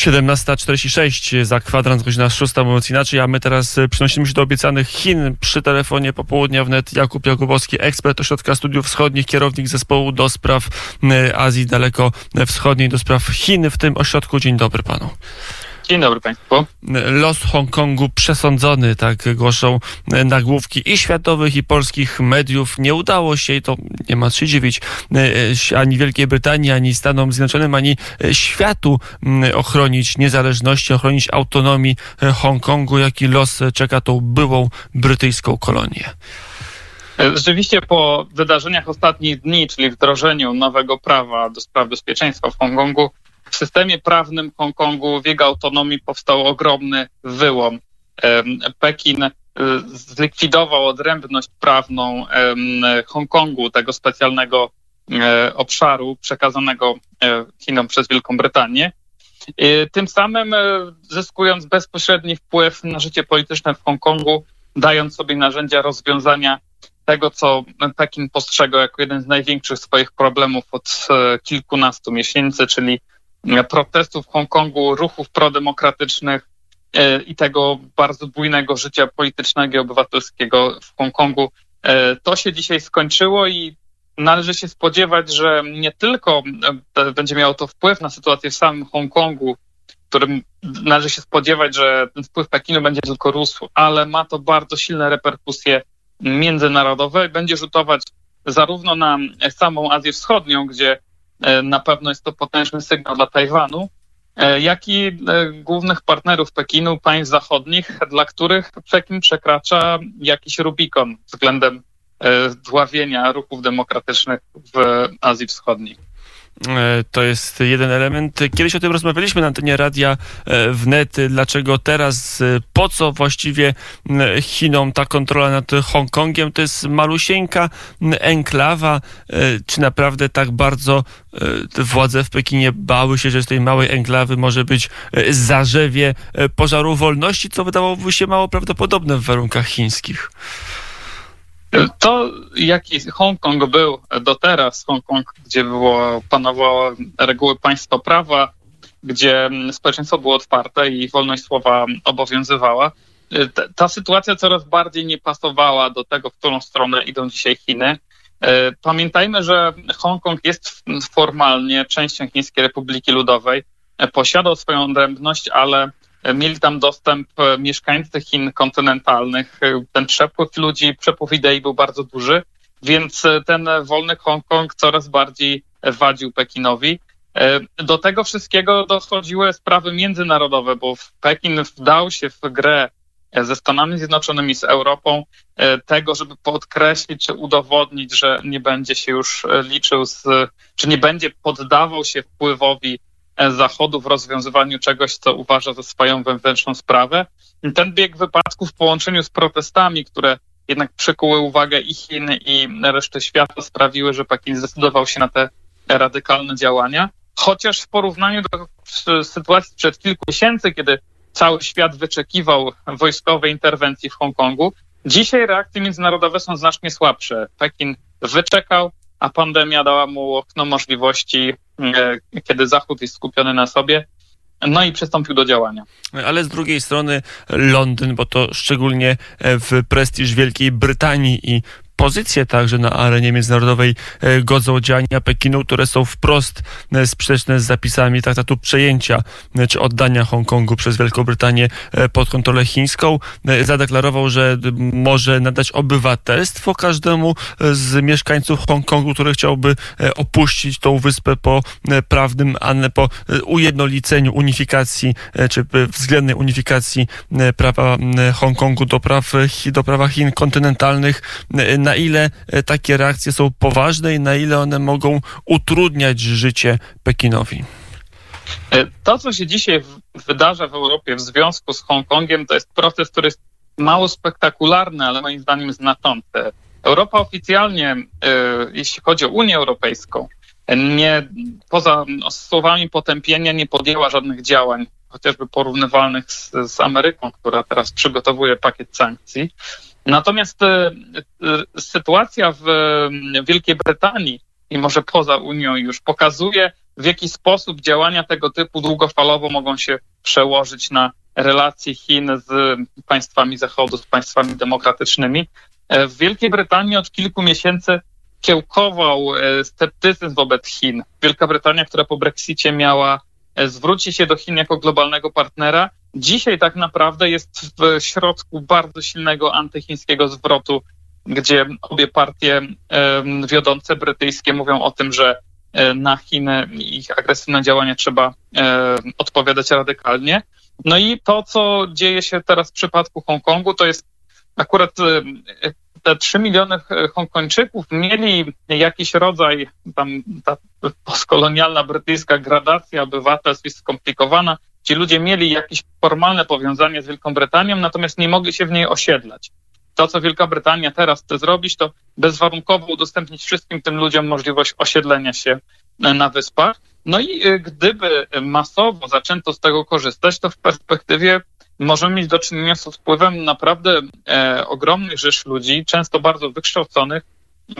17.46 za kwadrans, godzina 6, mówiąc inaczej, a my teraz e, przenosimy się do obiecanych Chin. Przy telefonie popołudnia wnet Jakub Jakubowski, ekspert Ośrodka Studiów Wschodnich, kierownik zespołu do spraw e, Azji Daleko Wschodniej, do spraw Chin w tym ośrodku. Dzień dobry panu. Dzień dobry Państwu. Los Hongkongu przesądzony, tak głoszą nagłówki i światowych, i polskich mediów. Nie udało się i to nie ma się dziwić e, ani Wielkiej Brytanii, ani Stanom Zjednoczonym, ani światu ochronić niezależności, ochronić autonomii Hongkongu, jaki los czeka tą byłą brytyjską kolonię. Rzeczywiście po wydarzeniach ostatnich dni, czyli wdrożeniu nowego prawa do spraw bezpieczeństwa w Hongkongu, w systemie prawnym Hongkongu, w jego autonomii powstał ogromny wyłom. Pekin y, zlikwidował odrębność prawną Hongkongu, tego specjalnego e, obszaru przekazanego e, Chinom przez Wielką Brytanię. Tym samym e, zyskując bezpośredni wpływ na życie polityczne w Hongkongu, dając sobie narzędzia rozwiązania tego, co Pekin postrzegał jako jeden z największych swoich problemów od kilkunastu miesięcy, czyli protestów w Hongkongu, ruchów prodemokratycznych e, i tego bardzo bujnego życia politycznego i obywatelskiego w Hongkongu. E, to się dzisiaj skończyło i należy się spodziewać, że nie tylko e, będzie miało to wpływ na sytuację w samym Hongkongu, którym należy się spodziewać, że ten wpływ Pekinu będzie tylko rósł, ale ma to bardzo silne reperkusje międzynarodowe i będzie rzutować zarówno na samą Azję Wschodnią, gdzie E, na pewno jest to potężny sygnał dla Tajwanu, e, jak i e, głównych partnerów Pekinu, państw zachodnich, dla których Pekin przekracza jakiś Rubikon względem dławienia ruchów demokratycznych w Azji Wschodniej. E, to jest jeden element. Kiedyś o tym rozmawialiśmy na antenie radia e, wnet. Dlaczego teraz, e, po co właściwie Chinom ta kontrola nad Hongkongiem? To jest malusieńka enklawa. Czy naprawdę tak bardzo władze w Pekinie bały się, że z tej małej enklawy może być zarzewie pożaru wolności, co wydawałoby się mało prawdopodobne w warunkach chińskich? To, jaki Hongkong był do teraz, Hongkong, gdzie było, panowały reguły państwa prawa, gdzie społeczeństwo było otwarte i wolność słowa obowiązywała, ta sytuacja coraz bardziej nie pasowała do tego, w którą stronę idą dzisiaj Chiny. Pamiętajmy, że Hongkong jest formalnie częścią Chińskiej Republiki Ludowej, posiadał swoją odrębność, ale mieli tam dostęp e, mieszkańcy Chin kontynentalnych. E, ten przepływ ludzi, przepływ idei był bardzo duży, więc e, ten wolny Hongkong coraz bardziej wadził Pekinowi. Do tego wszystkiego dochodziły sprawy międzynarodowe, bo Pekin wdał się w grę ze Stanami Zjednoczonymi, z Europą, tego, żeby podkreślić czy udowodnić, że nie będzie się już liczył z, czy nie będzie poddawał się wpływowi Zachodu w rozwiązywaniu czegoś, co uważa za swoją wewnętrzną sprawę. Ten bieg wypadków w połączeniu z protestami, które jednak przykuły uwagę i Chin, i reszty świata, sprawiły, że Pekin zdecydował się na te radykalne działania. Chociaż w porównaniu do sytuacji przed kilku miesięcy, kiedy cały świat wyczekiwał wojskowej interwencji w Hongkongu, dzisiaj reakcje międzynarodowe są znacznie słabsze. Pekin wyczekał, a pandemia dała mu okno możliwości, e, kiedy Zachód jest skupiony na sobie, no i przystąpił do działania. Ale z drugiej strony Londyn, bo to szczególnie w prestiż Wielkiej Brytanii i pozycje także na arenie międzynarodowej e, godzą działania Pekinu, które są wprost e, sprzeczne z zapisami traktatu przejęcia e, czy oddania Hongkongu przez Wielką Brytanię pod kontrolę chińską. Zadeklarował, że może nadać obywatelstwo każdemu z mieszkańców Hongkongu, który chciałby opuścić tą wyspę po prawnym, po ujednoliceniu, unifikacji czy względnej unifikacji prawa Hongkongu do, praw, do prawa Chin kontynentalnych. Na na ile e, takie reakcje są poważne i na ile one mogą utrudniać życie Pekinowi? E, to, co się dzisiaj wydarza w Europie w związku z Hongkongiem, to jest proces, który jest mało spektakularny, ale moim zdaniem znaczący. Europa oficjalnie, e, jeśli chodzi o Unię Europejską, nie, poza słowami potępienia nie podjęła żadnych działań, chociażby porównywalnych z, z Ameryką, która teraz przygotowuje pakiet sankcji. Natomiast e, e, sytuacja w Wielkiej Brytanii i może poza Unią już pokazuje, w jaki sposób działania tego typu długofalowo mogą się przełożyć na relacje Chin z państwami Zachodu, z państwami demokratycznymi. E, w Wielkiej Brytanii od kilku miesięcy kiełkował sceptycyzm wobec Chin. Wielka Brytania, która po Brexicie miała zwrócić się do Chin jako globalnego partnera, dzisiaj tak naprawdę jest w środku bardzo silnego antychińskiego zwrotu, gdzie obie partie wiodące brytyjskie mówią o tym, że na Chiny i ich agresywne działania trzeba odpowiadać radykalnie. No i to, co dzieje się teraz w przypadku Hongkongu, to jest akurat te 3 miliony Hongkończyków mieli jakiś rodzaj, tam ta postkolonialna brytyjska gradacja obywatelstw jest skomplikowana. Ci ludzie mieli jakieś formalne powiązanie z Wielką Brytanią, natomiast nie mogli się w niej osiedlać. To, co Wielka Brytania teraz chce zrobić, to bezwarunkowo udostępnić wszystkim tym ludziom możliwość osiedlenia się na wyspach. No i y, gdyby masowo zaczęto z tego korzystać, to w perspektywie możemy mieć do czynienia z wpływem naprawdę e, ogromnych rzesz ludzi, często bardzo wykształconych,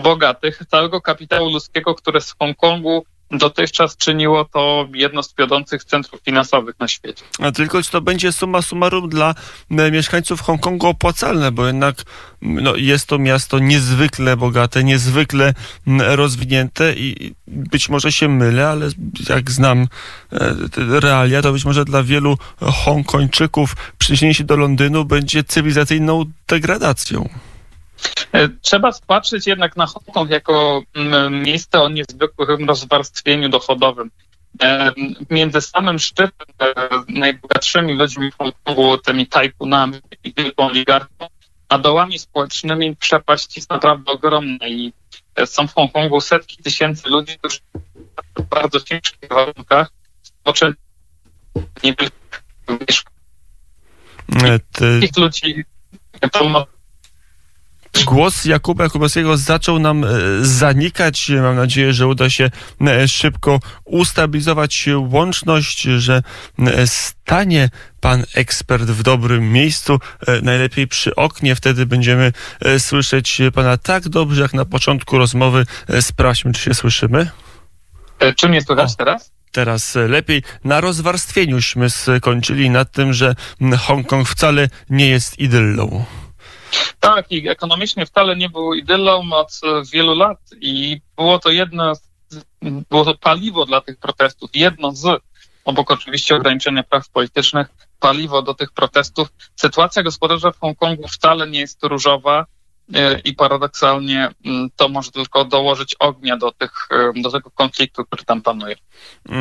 bogatych, całego kapitału ludzkiego, które z Hongkongu dotychczas czyniło to jedno z wiodących centrów finansowych na świecie. A tylko czy to będzie suma summarum dla e, mieszkańców Hongkongu opłacalne, bo jednak no, jest to miasto niezwykle bogate, niezwykle rozwinięte i być może się mylę, ale jak znam e, realia, to być może dla wielu Hongkończyków przeniesienie się do Londynu będzie cywilizacyjną degradacją. E, trzeba spatrzeć jednak na Hongkong jako mm, miejsce o niezwykłym rozwarstwieniu dochodowym. E, między samym szczytem, e, najbogatszymi ludźmi Hongkongu, tymi tajkunami i wielką oligarchą, a dołami społecznymi przepaść jest naprawdę ogromna i są w Hongkongu setki tysięcy ludzi, którzy w bardzo ciężkich warunkach spoczęli niewielkich Tych ludzi to Głos Jakuba Jakubowskiego zaczął nam e, zanikać. Mam nadzieję, że uda się e, szybko ustabilizować łączność, że e, stanie pan ekspert w dobrym miejscu, najlepiej przy oknie. Wtedy będziemy słyszeć pana tak dobrze, jak na początku rozmowy. Sprawdźmy, czy się słyszymy. Czy mnie słychać teraz? teraz lepiej. Na rozwarstwieniuśmy skończyli nad tym, że Hongkong wcale nie jest idyllą. Tak, i ekonomicznie wcale nie był idyllą od wielu lat i było to jedno, było to paliwo dla tych protestów, jedno z, obok oczywiście ograniczenia praw politycznych, paliwo do tych protestów. Sytuacja gospodarcza w Hongkongu wcale nie jest różowa. E, i paradoksalnie mm, to może tylko dołożyć ognia do, tych, e, do tego konfliktu, który tam panuje.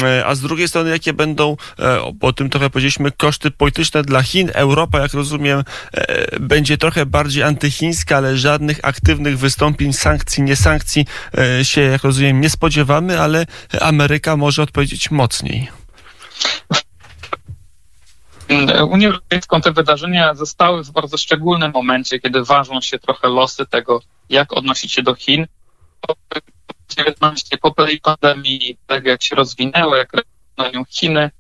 E, a z drugiej strony, jakie będą, o tym trochę powiedzieliśmy, koszty polityczne dla Chin? Europa, jak rozumiem, będzie trochę bardziej antychińska, ale żadnych aktywnych wystąpień, sankcji, nie sankcji się, jak rozumiem, nie spodziewamy, ale Ameryka może odpowiedzieć mocniej. Unię Europejską te wydarzenia zostały w bardzo szczególnym momencie, kiedy ważą się trochę losy tego, jak odnosić się do Chin. COVID-19 po tej pandemii, tak jak się rozwinęło, jak reagują Chiny,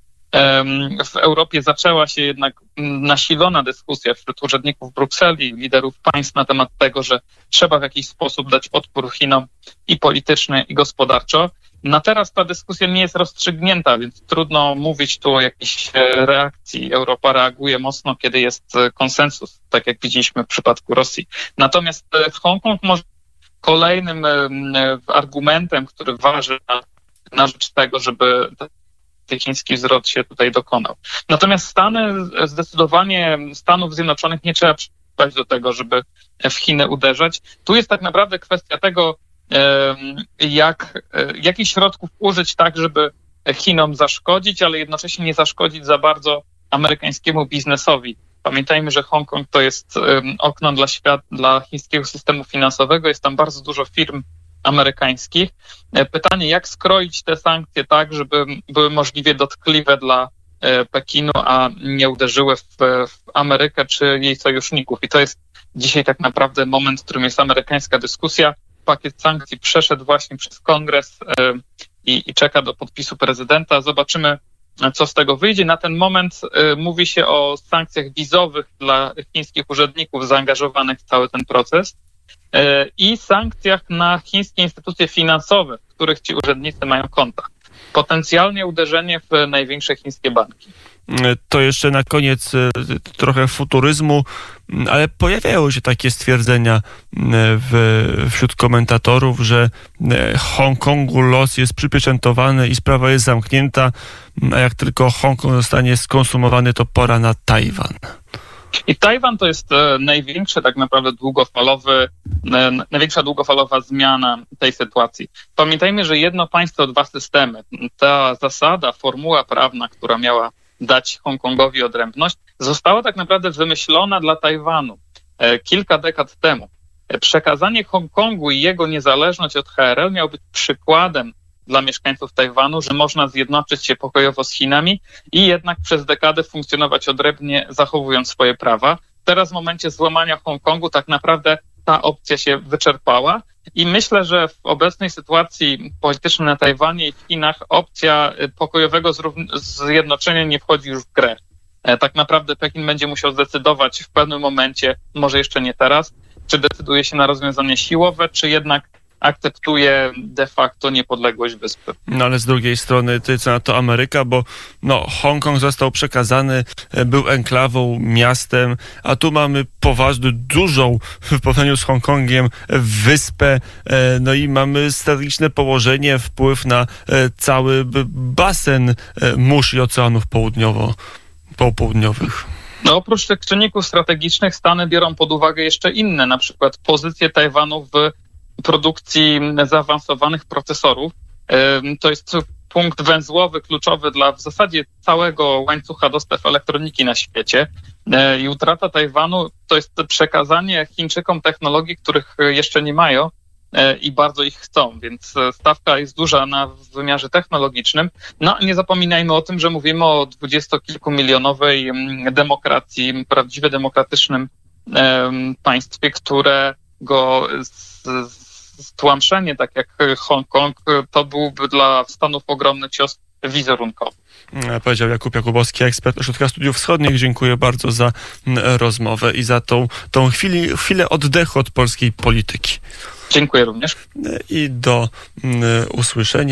w Europie zaczęła się jednak nasilona dyskusja wśród urzędników Brukseli, liderów państw na temat tego, że trzeba w jakiś sposób dać odpór Chinom i politycznie, i gospodarczo. Na teraz ta dyskusja nie jest rozstrzygnięta, więc trudno mówić tu o jakiejś e, reakcji. Europa reaguje mocno, kiedy jest e, konsensus, tak jak widzieliśmy w przypadku Rosji. Natomiast e, w Hongkong może kolejnym argumentem, który waży na, na rzecz tego, żeby chiński zwrot się tutaj dokonał. Natomiast Stany, zdecydowanie Stanów Zjednoczonych nie trzeba przyjść do tego, żeby w Chiny uderzać. Tu jest tak naprawdę kwestia tego, jak, e, jakich środków użyć tak, żeby Chinom zaszkodzić, ale jednocześnie nie zaszkodzić za bardzo amerykańskiemu biznesowi. Pamiętajmy, że Hongkong to jest okno dla świat, dla chińskiego systemu finansowego. Jest tam bardzo dużo firm amerykańskich. E, pytanie, jak skroić te sankcje tak, żeby były możliwie dotkliwe dla e, Pekinu, a nie uderzyły w, w Amerykę czy jej sojuszników. I to jest dzisiaj tak naprawdę moment, w którym jest amerykańska dyskusja pakiet sankcji przeszedł właśnie przez kongres e, i, i czeka do podpisu prezydenta. Zobaczymy, co z tego wyjdzie. Na ten moment e, mówi się o sankcjach wizowych dla chińskich urzędników zaangażowanych w cały ten proces e, i sankcjach na chińskie instytucje finansowe, w których ci urzędnicy mają konta. Potencjalnie uderzenie w największe chińskie banki. To jeszcze na koniec e, trochę futuryzmu, ale pojawiają się takie stwierdzenia w, wśród komentatorów, że Hongkongu los jest przypieczętowany i sprawa jest zamknięta, a jak tylko Hongkong zostanie skonsumowany, to pora na Tajwan. I Tajwan to jest e, największy tak naprawdę długofalowy, e, największa długofalowa zmiana tej sytuacji. Pamiętajmy, że jedno państwo, dwa systemy. Ta zasada, formuła prawna, która miała dać Hongkongowi odrębność, została tak naprawdę wymyślona dla Tajwanu e, kilka dekad temu. Przekazanie Hongkongu i jego niezależność od HRL miał być przykładem dla mieszkańców Tajwanu, że można zjednoczyć się pokojowo z Chinami i jednak przez dekadę funkcjonować odrębnie, zachowując swoje prawa. Teraz w momencie złamania Hongkongu tak naprawdę ta opcja się wyczerpała i myślę, że w obecnej sytuacji politycznej na Tajwanie i w Chinach opcja pokojowego zjednoczenia nie wchodzi już w grę. E, tak naprawdę Pekin będzie musiał zdecydować w pewnym momencie, może jeszcze nie teraz, czy decyduje się na rozwiązanie siłowe, czy jednak akceptuje de facto niepodległość wyspy. No ale z drugiej strony ty co na to Ameryka, bo no, Hongkong został przekazany, e, był enklawą, miastem, a tu mamy poważną, dużą w porównaniu z Hongkongiem wyspę, e, no i mamy strategiczne położenie, wpływ na e, cały basen mórz i oceanów południowo, południowych. No, oprócz tych czynników strategicznych Stany biorą pod uwagę jeszcze inne, na przykład pozycję Tajwanu w produkcji zaawansowanych procesorów. To jest punkt węzłowy, kluczowy dla w zasadzie całego łańcucha dostaw elektroniki na świecie. E, I utrata Tajwanu to jest przekazanie Chińczykom technologii, których jeszcze nie mają e, i bardzo ich chcą, więc stawka jest duża na wymiarze technologicznym. No nie zapominajmy o tym, że mówimy o dwudziestokilkumilionowej demokracji, prawdziwie demokratycznym państwie, które go z, z stłamszenie, tak jak Hongkong, to byłby dla Stanów ogromny cios wizerunkowy. E, powiedział Jakub Jakubowski, ekspert Ośrodka Studiów Wschodnich. Dziękuję bardzo za rozmowę i za tą, tą chwili, chwilę oddechu od polskiej polityki. Dziękuję również. E, I do usłyszenia.